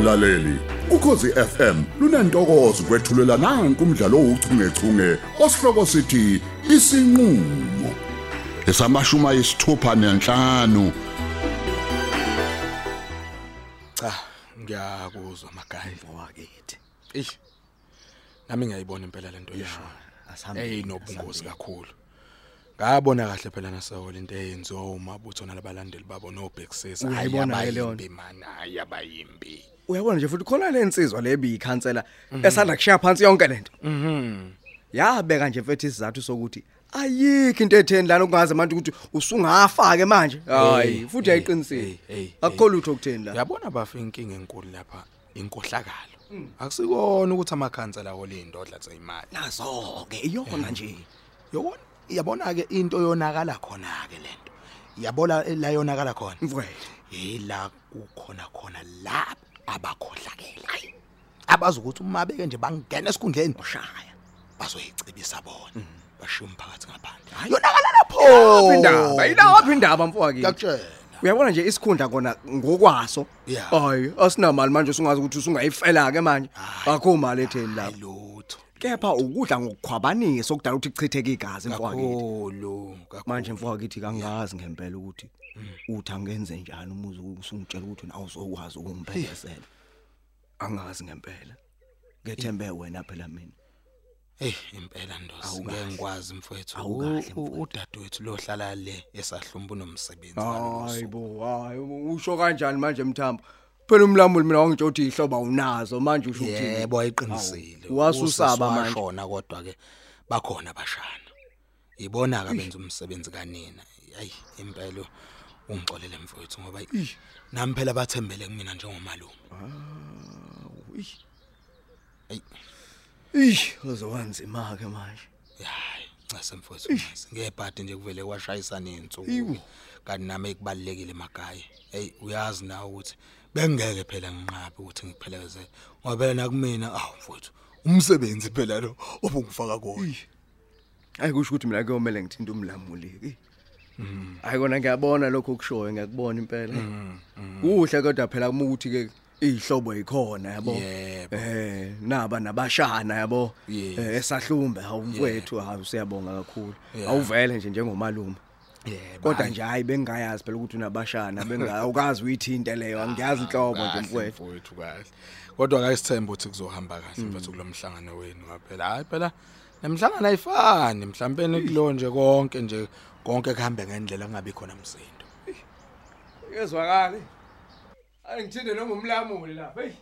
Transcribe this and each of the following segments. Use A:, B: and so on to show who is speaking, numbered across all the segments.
A: mlaleli ukhosi FM lunantokozo kwethulela nanku umdlalo ouchungechunge osihloko sithi isinqulo esamashuma yisithupha nanhlanu
B: Cha, ngiyakuzwa magayi.
C: wakithi
B: Eish. Nami ngiyayibona impela lento yesho.
C: asihambe
B: Hey nobungozi kakhulu. Ngabona kahle phela nasehola into eyenziwa umabutho nalabalandeli babo noBhexesa.
C: Uyayibona ke leyo nto?
B: man, ayabayimbi.
C: uyabona nje futhi khona lensizwa lebi ikhansela esanda kushaya phansi yonke lento
B: Mhm.
C: yabeka nje mfethu isizathu sokuthi ayikho into etheni lana kungaze manje ukuthi usungafake manje hayi futhi ayiqinisile akukho lutho okutheni la
B: Uyabona bafa inkinga enkulu lapha inkohlakalo. Akusikona ukuthi amakhansela olindodla zeyimali.
C: nazo ke iyona nje
B: Yabona yabona ke into yonakala khona ke lento. Yabona la yonakala khona.
C: mfowethu
B: Yila kukhona khona la abakhohlakela. Abazi ukuthi uma beke nje bangena esikhundleni
C: oshaya
B: bazoyicibisa bona.
C: Mm.
B: Bashiya umphakathi ngaphandle. Yonakala lapho.
C: lapha indaba ilapha indaba mfowethu
B: Ngiyakutshela.
C: uyabona nje isikhundla kona ngokwaso
B: Yeah.
C: hayi asinamali manje usungazi ukuthi usungayifela ke manje akho mali etheni lapha
B: Lutho.
C: Kepha ukudla ngokukhwabanisa okudala ukuthi kuchitheke igazi mfowethu
B: Kakhulu. kakhulu.
C: manje mfowethu kangazi ngempela ukuthi uthi angenze njani umuzi usungitshela ukuthi awuzokwazi ukumphethesela angazi ngempela. Ngethembe wena phela mina.
B: Hey impela ndosi.
C: Awukahle.
B: ngeke ngikwazi mfowethu.
C: Awukahle,
B: U- u-
C: mfowethu.
B: Udadewethu lohlala le esahlumba unomsebenzi
C: hayi bo hayi usho kanjani manje mthambo? Phela umlamuli mina wangitsho ukuthi ihloba unazo manje usho ukuthi
B: Yebo ayiqinisile.
C: Wasusaba manje.
B: Washona kodwa ke bakhona bashana. Ibona ka benza umsebenzi kanina. Hayi impela ungixolele mfowethu ngoba nami phela bathembele kumina njengomalume. Hayi
C: ish uzowanzima ke manje
B: hayi ngase mfowethu ngase. Ngebhadi nje kuvele kwashayisana izinsuku. Kanti nami ekubalekile emakhaya. Hey uyazi nawe ukuthi bengeke phela nginqabe ukuthi ngipheleze. Ngoba phela nakumina awu mfowethu umsebenzi phela lo obungifaka kona.
C: hayi kusho ukuthi mina kuyomela ngithinta umlamuli hayi kona ngiyabona lokho kushoyo ngiyakubona impela. Kuhle kodwa phela kuma ukuthi ke ihlobo ikhona yabo eh naba nabashana yabo. Eh, esahlumbe awumfowethu hayi usiyabonga kakhulu. Awuvele nje njengomalume.
B: Yebo.
C: kodwa nje hayi bengayazi phela ukuthi unabashana bengawukazi uyithinte leyo angiyazi inhlobo nje
B: Kahle,
C: mfowethu.
B: mfowethu kahle. Kodwa akasithemba ukuthi kuzohamba kahle mfethu kulomhlangano wenu phela hayi phela nemhlangano ayifani mhlawumbe kulo nje konke nje konke kuhambe ngendlela kungabi khona msindo.
C: Yezwakala angithinde noma umlamuli lapha hey.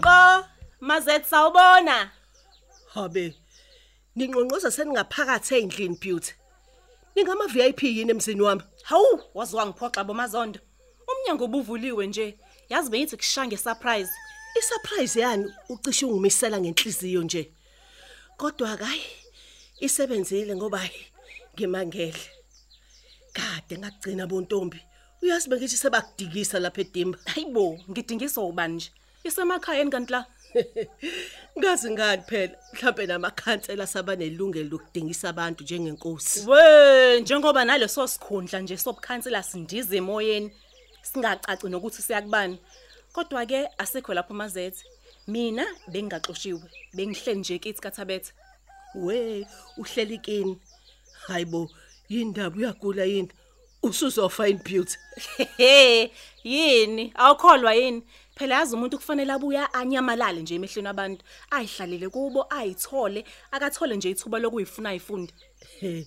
D: Qonqo, mazethu sawubona.
E: Habe. Ninqonqoza seningaphakathi endlini beauty. Ningama VIP yini emzini wami?
D: Hawu, waziwa ngiphoxa bomazondo. Umnyango ubuvuliwe nje. Yazi beyithi kushange surprise.
E: Isurprise yani ucishe ungimisela ngenhliziyo nje. Kodwa hayi isebenzile ngoba ngimangele. Kade ngagcina bontombi. Uyazi bengithi sebakudikisa lapha edimba.
D: Hayibo, ngidingiswa ubani nje. Isemakhaya kanti la.
E: Ngazi ngani phela mhlawumbe namakhansela sabanelungelo lokudingisa abantu njengenkosi.
D: We, njengoba naleso sikhundla nje sobukhansela sindize emoyeni. Singacaci nokuthi siyakubani. Kodwa ke asikho lapho mazethu. Mina bengingaxoshiwe. Bengihleli nje kithi kathabethe.
E: We uhleli kini. Hayibo, yindaba uyagula yini? Usuzo fine beauty.
D: He, yini? Awukholwa yini? Phela yazi umuntu kufanele abuya anyamalale nje emehlweni abantu, ayihlalele kubo, ayithole, akathole nje ithuba lokuyifuna ayifunde.
E: He,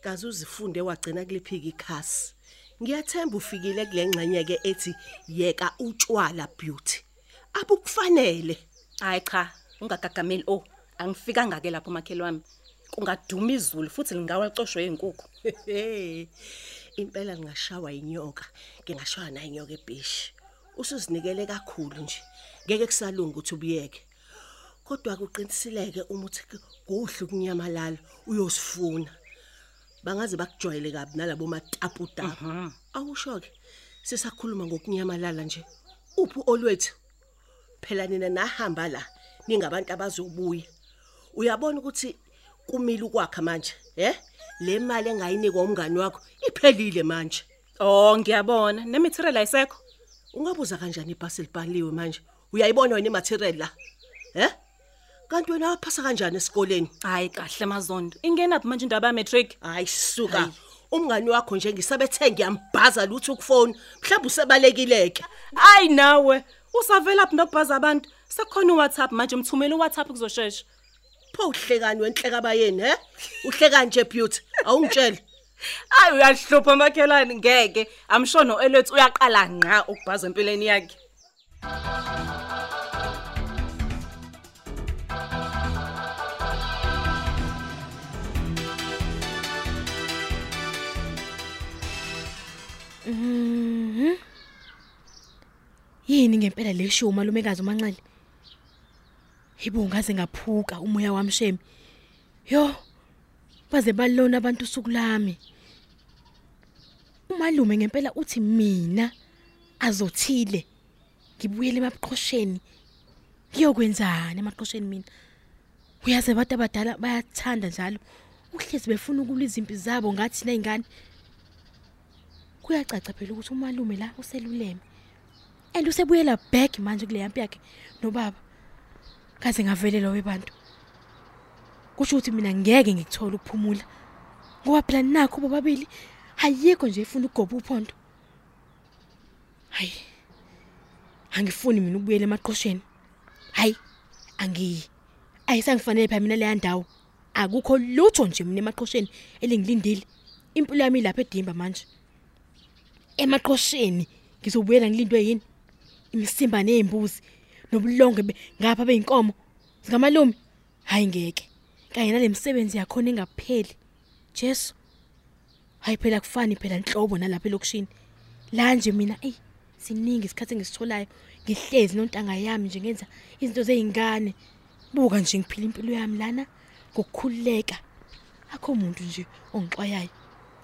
E: kaze uzifunde wagcina kuliphika ikhasi. Ngiyathemba ufikile kule ngxenye ke ethi yeka utshwala beauty. Abukufanele.
D: Hayi cha, ungagagameli oh, angifikanga ke lapho makhelwa wami. Kungaduma izulu futhi lingawaxoshwe izinkukhu.
E: He. Impela ngingashawa inyoka, ngingashawa nayo inyoka ebhishi. Usuzinikele kakhulu nje. Ngeke kusalunga ukuthi ubiyeke. Kodwa kuqinisileke uma uthi kuhle kunyamalala uyosifuna. Bangaze bakujwayele kabi nalabo matapu tapu. Awusho ke sisakhuluma ngokunyamalala nje. Uphi olwethu? Phela nina nahamba la ningabantu abazobuya. uyabona ukuthi kumile ukwakha manje eh le mali engayinikwa umngani wakho iphelile manje
D: Oh ngiyabona nematerial ayisekho
E: ungabuza kanjani ibhasi libhaliwe manje? Uyayibona wena imaterial la? Eh? Kanti wena waphasa kanjani esikoleni?
D: Hayi kahle mazondo. Ingena phi manje indaba ya matric
E: hayi suka. Umngani wakho nje ngisabethe ngiyambhaza lutho ukufoni mhlawumbe usebalekileke.
D: Hayi nawe. Usavela phi nokubhaza abantu? Sekukhona uWhatsApp manje mthumela uWhatsApp kuzoshesha.
E: Pho uhlekani wenhleka bayeni eh? Uhleka nje beauty. Awungitshela
D: hayi uyahlupha makhelwane ngeke amsho no Elwethu uyaqala nqa ukubhaza empilweni yakhe
F: Yini ngempela lesho malumekazi umanxele? Yibo ngaze ngaphuka umoya wami shemi. Yo. Baze balona abantu usuku lami. Umalume ngempela uthi mina azothile. Ngibuyele emaqhosheni. Ngiyokwenzani emaqhosheni mina? Uyazi abantu abadala bayathanda njalo uhlezi befuna ukulwa izimpi zabo ngathi nezingane. Kuyacaca phela ukuthi umalume la useluleme. And usebuyela back manje kule yampi yakhe nobaba. Kaze ngavelelwa webantu. Kusho ukuthi mina ngeke ngikuthola ukuphumula. Ngoba phela nakho bobabili ayikho nje ifuna ugoba uphondo. Hayi. Angifuni mina ukubuyela emaqhosheni. Hayi. Angiyi. Ayisangifanele phela mina leya ndawo. Akukho lutho nje mina emaqhosheni elingilindile. Impilo yami lapha edimba manje. Emaqhosheni ngizobuyela ngilindwe yini? Imisimba nezimbuzi nobulonge be- ngapha beyinkomo zikamalume. Hayi ngeke. Kanye nalemsebenzi yakhona engapheli. Jesu. Hayi phela kufani phela inhlobo nalapha elokushini. La nje mina ey siningi isikhathi engisitholayo ngihlezi nontanga yami nje ngenza izinto zezingane. Buka nje ngiphila impilo yami lana ngokukhululeka. Akho umuntu nje ongixwayayo.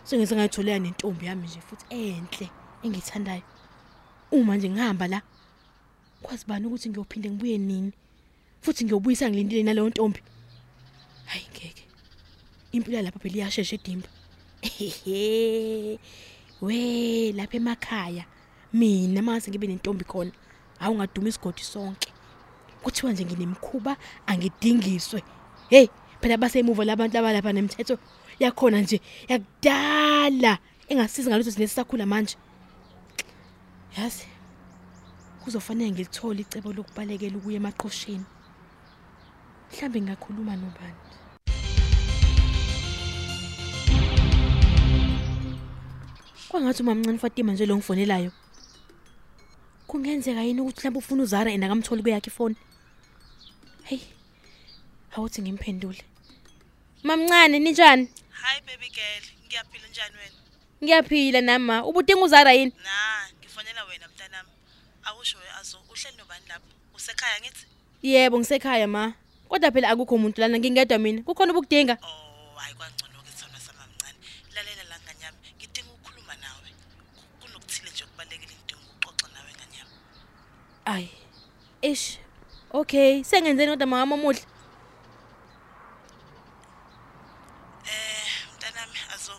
F: Sengize ngayitholela nentombi yami nje futhi enhle engithandayo. Uma nje ngihamba la kwazi bani ukuthi ngiyophinde ngibuye nini futhi ngiyobuyisa ngilindile naleyo ntombi. Hayi ngeke. Impilo yalapha phela iyashesha edimba. Ehehe. We lapha emakhaya mina mase ngibe nentombi khona awungaduma isigodi sonke. Kuthiwa nje nginemkhuba angidingiswe. Hey phela basemuva labantu abalapha nemithetho yakhona nje yakudala engasiza ngalutho sinesisakhula manje. Yazi kuzofanele ngilithole icebo lokubalekela ukuya emaqhosheni. Mhlambe ngingakhuluma nobani? Kwangathi umamncane Fatima nje lo ngifonelayo. Kungenzeka yini ukuthi mhlawumbe ufuna uZara ena akamtholi kuyakhe ifoni? Hey. Awuthi ngimphendule. Mamncane ninjani?
G: Hi baby girl, ngiyaphila njani wena?
F: Ngiyaphila nama. Ubudinga uZara yini?
G: Na, ngifonela wena mntanami. Awusho we azo, uhleli nobani lapho? Usekhaya ngithi?
F: Yebo ngisekhaya ma. Kodwa phela akukho umuntu lana ngingedwa mina. Kukhona ubukudinga?
G: Oh, hayi kwangcono ke sona samamncane. Lalela la nganyami, ngidinga ukukhuluma nawe. Kunokuthile nje okubalekile ngidinga ukuxoxa nawe nganyami.
F: Ay. Ish. Okay, sengenzeni kodwa mama omuhle.
G: Eh, mntanami azo.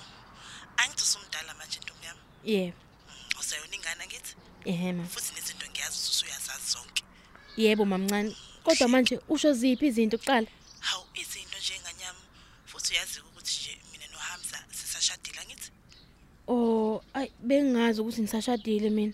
G: Angithi usumdala manje ntombi yami.
F: Yebo.
G: Mm, Usayona ingane ngithi?
F: Ehema.
G: Futhi nezinto ngiyazi usuyazazi zonke.
F: Yebo mamncane. Kodwa manje usho ziphi izinto kuqala?
G: Hawu izinto nje nganyami. Futhi uyazi ukuthi nje mina noHamza sisashadile ngithi?
F: Oh, ay bengazi ukuthi nisashadile mina.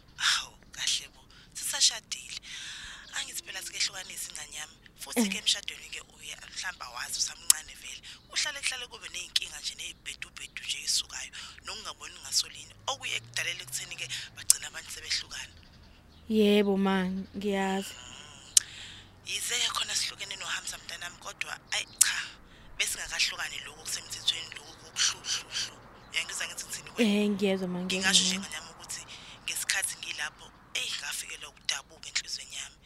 F: Yebo ma, ngiyazi.
G: Yize khona sihlukene noHamza mntanami kodwa ayi cha. Besingakahlukani lokho kusemthethweni lokho kokuhluhluhlu. Uyangizwa ngithi kuthini wena?
F: Eh ngiyezwa ma ngiyezwa.
G: ngingasho nje
F: ma.
G: nganyama ukuthi ngesikhathi ngilapho eyi ngafikelwa ukudabuka enhlizweni yami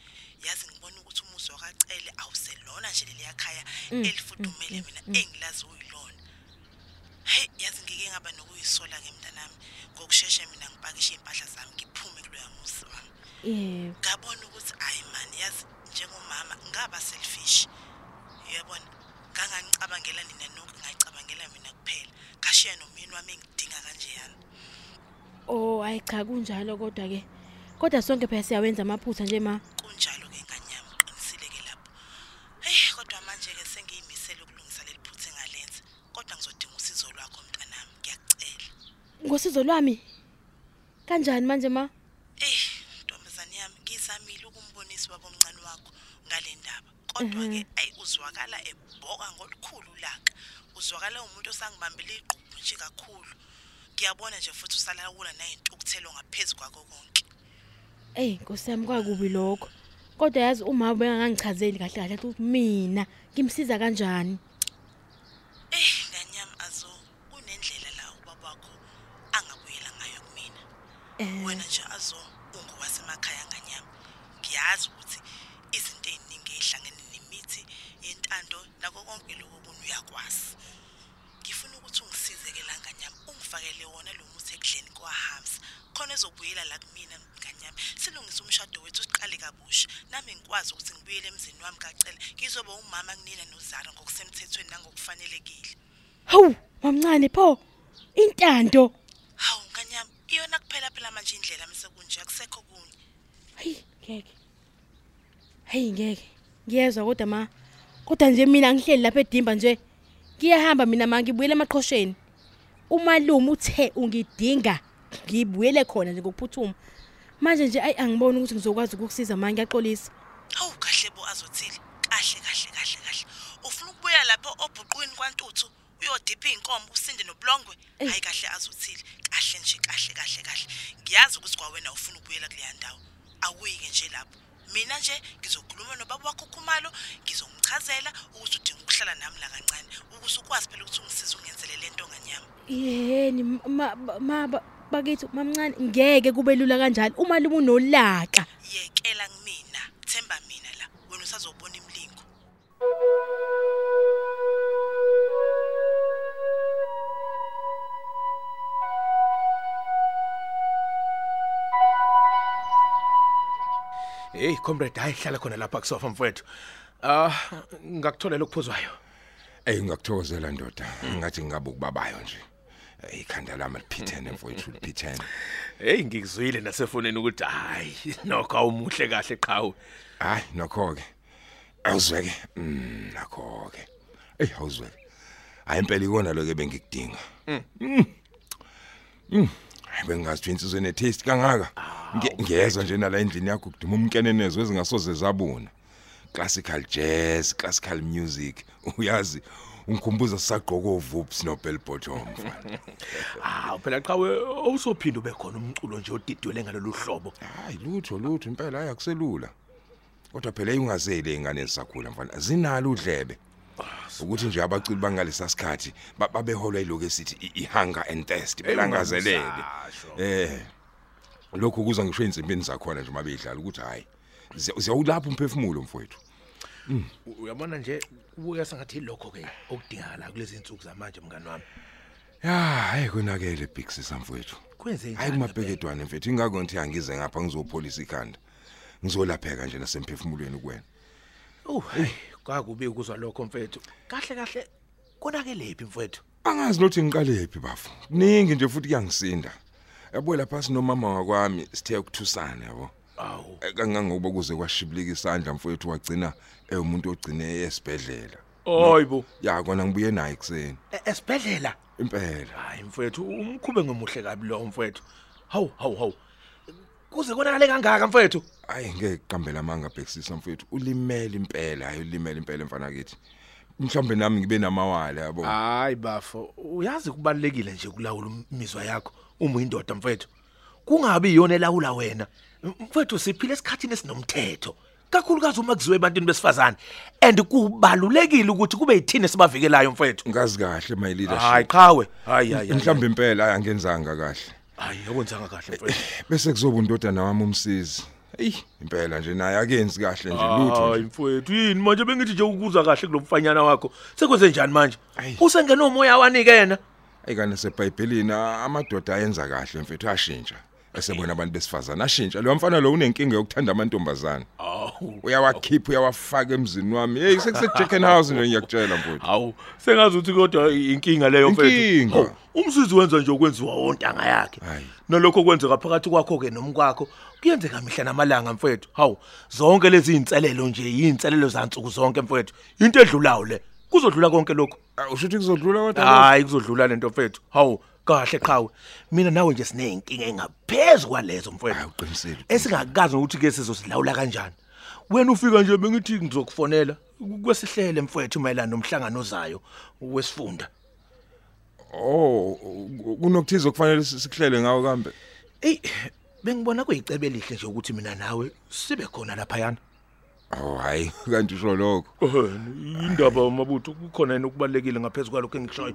G: yazi ngibona ukuthi umuzi wakacele awuselona nje leliya khaya elifudumele mina engilazi uyilona heyi yazi ngike ngaba nokuyisola-ke mntanami ngokusheshe mina ngipakishe iy'mpahla zami ngiphume kuloya muzi wami
F: yebo.
G: Ngabona ukuthi ayi man yazi njengomama ngaba selfish. Uyabona? Nganganicabangela nina nonke ngayicabangela mina kuphela. Ngashiya nomyeni wami engidinga kanjeyana
F: oh ayi cha kunjalo kodwa ke kodwa sonke phela siyawenza amaphutha nje ma.
G: Kunjalo ke nganyama qinisile ke lapho. Hey kodwa manje ke sengiyimisela ukulungisa leli phutha engalenza. Kodwa ngizodinga usizo lwakho mntanami. Ngiyakucela
F: ngosizo lwami? Kanjani manje ma?
G: Ndaba. Kodwa ke ayi uzwakala ebhoka ngolukhulu laka. Uzwakala umuntu osangibambele iqhubu nje kakhulu. Ngiyabona nje futhi usala wula nayintukuthelo ngaphezulu kwako konke.
F: Ey Nkosi yami kwakubi lokho. Kodwa yazi uma bengangichazeli kahle kahle ukuthi mina ngimsiza kanjani.
G: Eh, nganyama azo kunendlela la ubaba wakho angabuyela ngayo kumina.
F: Eh
G: Wena nje emzini wami kacele. Ngizoba umama kunina noZara ngokusemthethweni nangokufanelekile.
F: Hawu mamncane pho intando.
G: Hawu nganyama iyona kuphela phela manje indlela mesekunje akusekho kunye.
F: Hayi ngeke. Hayi ngeke. Ngiyezwa kodwa ma. Kodwa nje mina ngihleli lapha edimba nje. Ngiyahamba mina ma ngibuyele emaqhosheni. Umalume uthe ungidinga ngibuyele khona nje ngokuphuthuma. Manje nje ayi angiboni ukuthi ngizokwazi ukukusiza manje ngiyaxolisa.
G: Hawu kahle bo azothile. Kahle kahle kahle kahle. Ufuna ukubuya lapho obhuqwini kwantuthu uyodipha inkomo usinde nobulongwe.
F: Ey.
G: Hayi kahle azothile. Kahle nje kahle kahle kahle. Ngiyazi ukuthi kwawena ufuna ukubuyela kuleya ndawo. Awuyike nje lapho. Mina nje ngizokhuluma nobaba wakho Khumalo, ngizomchazela ukuthi udinga ukuhlala nami la kancane, ukuze ukwazi phela ukuthi ungisize ungenzele lento nganyama.
F: Yeni ma ma- ma ba- bakithi mamncane ngeke kube lula kanjalo uma lumu nolaka.
G: Yekela kumina, themba mina la. Wena usazobona imlingo.
H: Hey comrade hayi hlala khona lapha kusofa mfowethu. Ah ngakutholela okuphuzwayo.
I: Ey ngakuthokozela ndoda ngathi ngabe ukubabayo nje Eh, ikhanda lami liphithene mfowethu liphithene
H: Hey ngikuzwile nasefonini ukuthi hayi nokho awumuhle kahle qhawe.
I: hayi nokho ke awuzweke mm nakho ke ey awuzweke hayi impela ikona lo ke bengikudinga. Mm. Mm. Hayi bengazi insizwe ne taste kangaka. Nge- ngiyezwa nje nala endlini yakho kuduma umkenenezo ezingasoze zabona classical jazz classical music. Uyazi ungikhumbuza sisagqoka ovoops no bell bottom
H: Ah phela qhawe awusophinda ube khona umculo nje odidwele ngalolu hlobo.
I: hayi lutho lutho impela hayi akuselula. Kodwa phela ingazeli ingane ezisakhula mfana zinalo udlebe. Ukuthi nje abaculi bangalesa sikhathi ba- babeholwa iloko esithi i-hunger and thirst belangazelele eh lokho kuza ngisho insimpini zakhona nje mabeyidlala ukuthi hayi ziyawulapha umphefumulo mfowethu.
H: U- Uyabona nje ubuya sengathi lokho ke okudingakala kulezi insuku zamanje mngani wami.
I: ya hayi konakele big sis mfowethu.
H: Kwenze njani?
I: hayi kumabhekedwane mfethu ingako ngithi angize ngapha ngizopholisa ikhanda. Ngizolapheka nje nasemphefumulweni kuwena
H: Oh kakubi ukuzwa lokho mfethu. Kahle kahle konakelephi mfethu?
I: angazi nothi ngiqalephi bafu ningi nje futhi kuyangisinda yabo lapha sinomama wakwami sithe ukuthusana yabo
H: Awu.
I: Eh, kangangokuba kuze kwashibilika isandla mfowethu wagcina ewumuntu ogcine esibhedlela
H: Hayibo.
I: ya kona ngibuye naye ekseni
H: E- Esibhedlela.
I: impela
H: Hayi mfethu umkhube ngomuhle kabi lo mfethu. Hawu hawu hawu. Kuze konakale kangaka mfethu.
I: ayi ngeke qambela amanga bhekisisa mfowethu ulimele impela hayi ulimele impela mfana kithi mhlawumbe nami ngibe namawala yabo
H: Hayi bafo, uyazi kubalekile nje kulawula imizwa yakho uma uyindoda mfethu. Kungabi iyona elawula wena. Mfethu siphile esikhathini esinomthetho. Kakhulukazi uma kuziwe ebantwini besifazane. And kubalulekile ukuthi kube yithini sibavikelayo mfethu.
I: ngazi kahle my
H: Hayi
I: leadership
H: qhawe. Hayi hayi.
I: mhlawumbe impela hayi angenzanga kahle
H: hayi yakwenzanga kahle mfethu.
I: bese kuzoba undodana wami umsizi eyi impela nje naye akenzi kahle nje lutho
H: Hayi
I: nje.
H: mfethu yini manje bengithi nje ukuzwa kahle kulomfanyana wakho. Sekwenze njani manje?
I: Ayi.
H: Usengena umoya wanikena.
I: ayikane sebhayibhelini a- amadoda ayenza kahle mfethu ashintsha esebona abantu besifazana ashintsha lo mfana lo unenkinga yokuthanda amantombazana
H: Awu
I: uyawakhipha uyawafaka emzini wami hey sekuse chicken house nje ngiyakutshela mfowethu
H: Hawu, sengazi ukuthi kodwa inkinga leyo
I: Inkinga.
H: Hawu, Umsizi wenza nje okwenziwa wontanga yakhe.
I: Hayi.
H: Nalokho kwenzeka phakathi kwakho ke nomkwakho kuyenzeka mihla namalanga mfowethu. Hawu, zonke lezi inselelo nje yinselelo zansuku zonke mfowethu. Into edlulayo le. Kuzodlula konke lokho.
I: Ah, usho ukuthi kuzodlula kodwa
H: Hayi kuzodlula lento mfowethu. Hawu, kahle qhawe. Mina nawe nje sineyinkinga engaphezulu kwalezo mfowethu.
I: Hayi, uqinisile.
H: Esingakazi ukuthi ke sizosilawula kanjani. Wena ufika nje bengithi ngizokufonela kwesihlele mfowethu mayelana nomhlangano ozayo wesifunda.
I: oh kunokuthiza okufanele sikuhlele ngawo kambe
H: Ey, bengibona kuyicebe elihle nje ukuthi mina nawe sibe khona lapha yana.
I: oh hayi kanti usho lokho
H: Indaba mabutho kukhona yena okubalekile ngaphezulu kwalokho engishoyo.